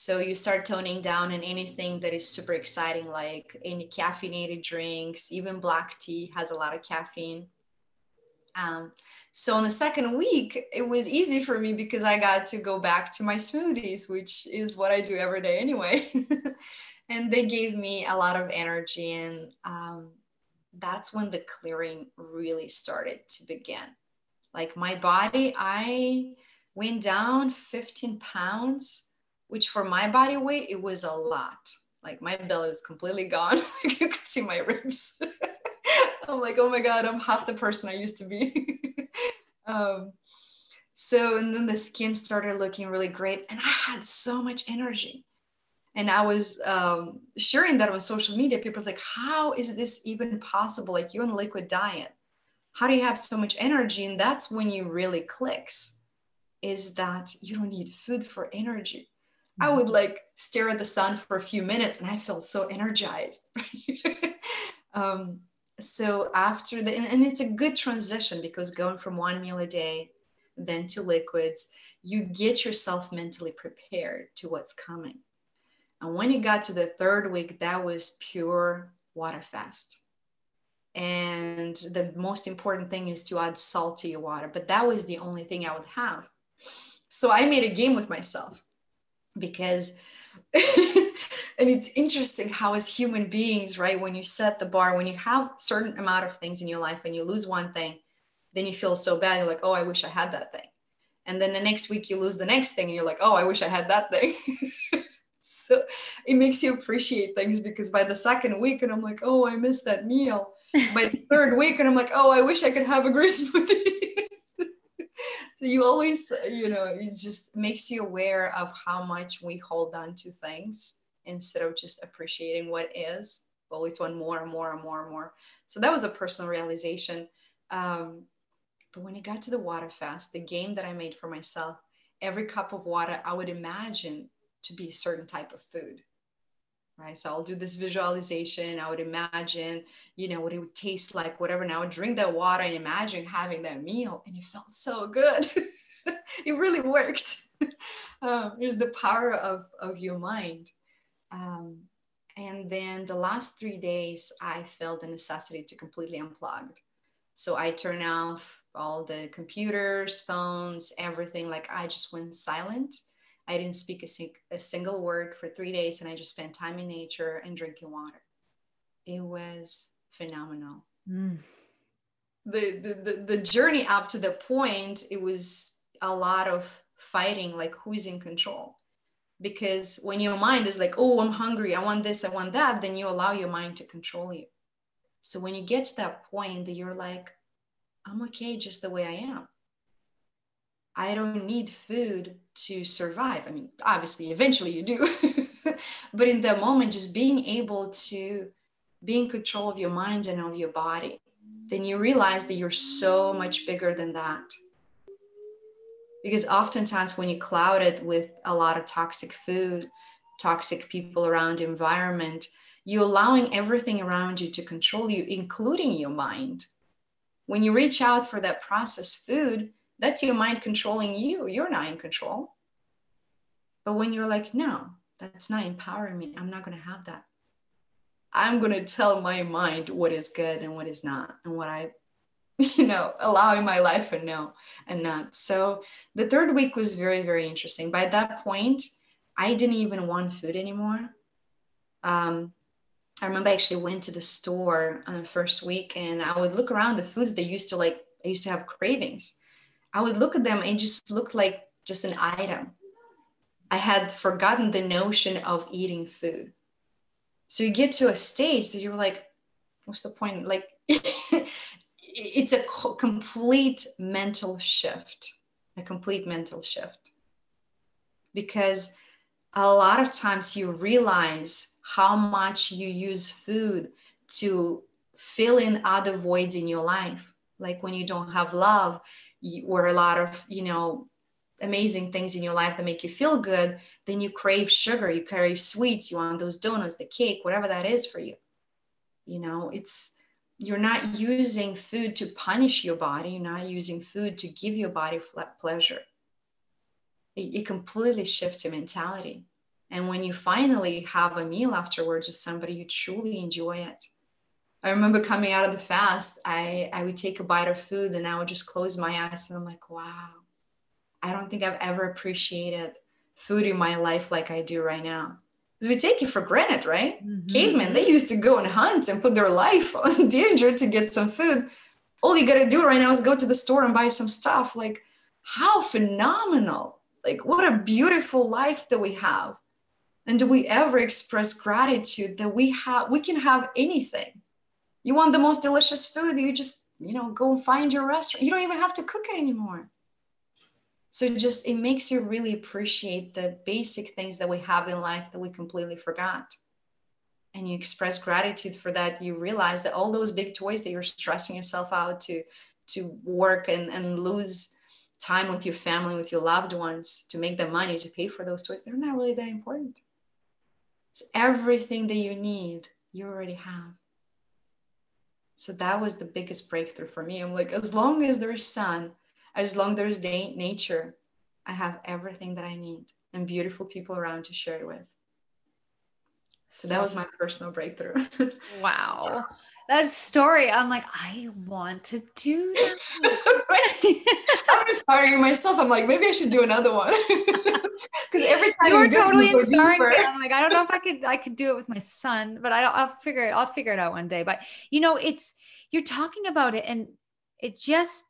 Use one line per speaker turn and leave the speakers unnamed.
So you start toning down on anything that is super exciting, like any caffeinated drinks, even black tea has a lot of caffeine. Um, so on the second week, it was easy for me because I got to go back to my smoothies, which is what I do every day anyway. and they gave me a lot of energy. And um, that's when the clearing really started to begin. Like my body, I went down 15 pounds, which for my body weight, it was a lot. Like my belly was completely gone. you could see my ribs. I'm like, oh my God, I'm half the person I used to be. um, so, and then the skin started looking really great. And I had so much energy. And I was um, sharing that on social media. People's like, how is this even possible? Like, you on a liquid diet. How do you have so much energy? And that's when you really clicks is that you don't need food for energy. I would like stare at the sun for a few minutes and I feel so energized. um, so after the, and, and it's a good transition because going from one meal a day then to liquids, you get yourself mentally prepared to what's coming. And when it got to the third week, that was pure water fast. And the most important thing is to add salt to your water. But that was the only thing I would have. So I made a game with myself because and it's interesting how as human beings right when you set the bar when you have certain amount of things in your life and you lose one thing then you feel so bad you're like oh i wish i had that thing. And then the next week you lose the next thing and you're like oh i wish i had that thing. So it makes you appreciate things because by the second week and i'm like oh i missed that meal. By the third week and i'm like oh i wish i could have a grease smoothie you always you know it just makes you aware of how much we hold on to things instead of just appreciating what is. Always want more and more and more and more. So that was a personal realization. Um, but when it got to the water fast the game that i made for myself every cup of water i would imagine to be a certain type of food right? So I'll do this visualization. I would imagine, you know, what it would taste like, whatever. And I would drink that water and imagine having that meal, and it felt so good. it really worked. um, there's the power of of your mind. Um, and then the last three days, I felt the necessity to completely unplug. So I turn off all the computers, phones, everything. Like I just went silent I didn't speak a, sing- a single word for three days and I just spent time in nature and drinking water. It was phenomenal. Mm. The, the, the, the journey up to the point, it was a lot of fighting, like who's in control. Because when your mind is like, oh, I'm hungry, I want this, I want that, then you allow your mind to control you. So when you get to that point that you're like, I'm okay just the way I am. I don't need food to survive. I mean, obviously, eventually you do. but in the moment, just being able to be in control of your mind and of your body, then you realize that you're so much bigger than that. Because oftentimes, when you cloud it with a lot of toxic food, toxic people around, environment, you're allowing everything around you to control you, including your mind. When you reach out for that processed food, that's your mind controlling you. You're not in control. But when you're like, no, that's not empowering me, I'm not going to have that. I'm going to tell my mind what is good and what is not, and what I, you know, allow in my life and no, and not. So the third week was very, very interesting. By that point, I didn't even want food anymore. Um, I remember I actually went to the store on the first week and I would look around the foods they used to like, I used to have cravings. I would look at them and just look like just an item. I had forgotten the notion of eating food. So you get to a stage that you're like, what's the point? Like, it's a co- complete mental shift, a complete mental shift. Because a lot of times you realize how much you use food to fill in other voids in your life. Like when you don't have love, or a lot of you know amazing things in your life that make you feel good then you crave sugar you crave sweets you want those donuts the cake whatever that is for you. You know it's you're not using food to punish your body you're not using food to give your body pleasure. It, it completely shifts your mentality. And when you finally have a meal afterwards with somebody, you truly enjoy it. I remember coming out of the fast, I, I would take a bite of food and I would just close my eyes and I'm like, wow, I don't think I've ever appreciated food in my life like I do right now. Because we take it for granted, right? Mm-hmm. Cavemen, they used to go and hunt and put their life on danger to get some food. All you got to do right now is go to the store and buy some stuff. Like, how phenomenal! Like, what a beautiful life that we have. And do we ever express gratitude that we have? We can have anything. You want the most delicious food, you just, you know, go find your restaurant. You don't even have to cook it anymore. So just it makes you really appreciate the basic things that we have in life that we completely forgot. And you express gratitude for that. You realize that all those big toys that you're stressing yourself out to to work and, and lose time with your family with your loved ones to make the money to pay for those toys they're not really that important. It's everything that you need you already have so that was the biggest breakthrough for me i'm like as long as there's sun as long as there's day, nature, I have everything that I need and beautiful people around to share it with. So that was my personal breakthrough.
wow. That story, I'm like, I want to do that.
I'm inspiring myself. I'm like, maybe I should do another one. Because every time
you're totally inspiring me. I'm like, I don't know if I could I could do it with my son, but I, I'll figure it. I'll figure it out one day. But you know, it's you're talking about it, and it just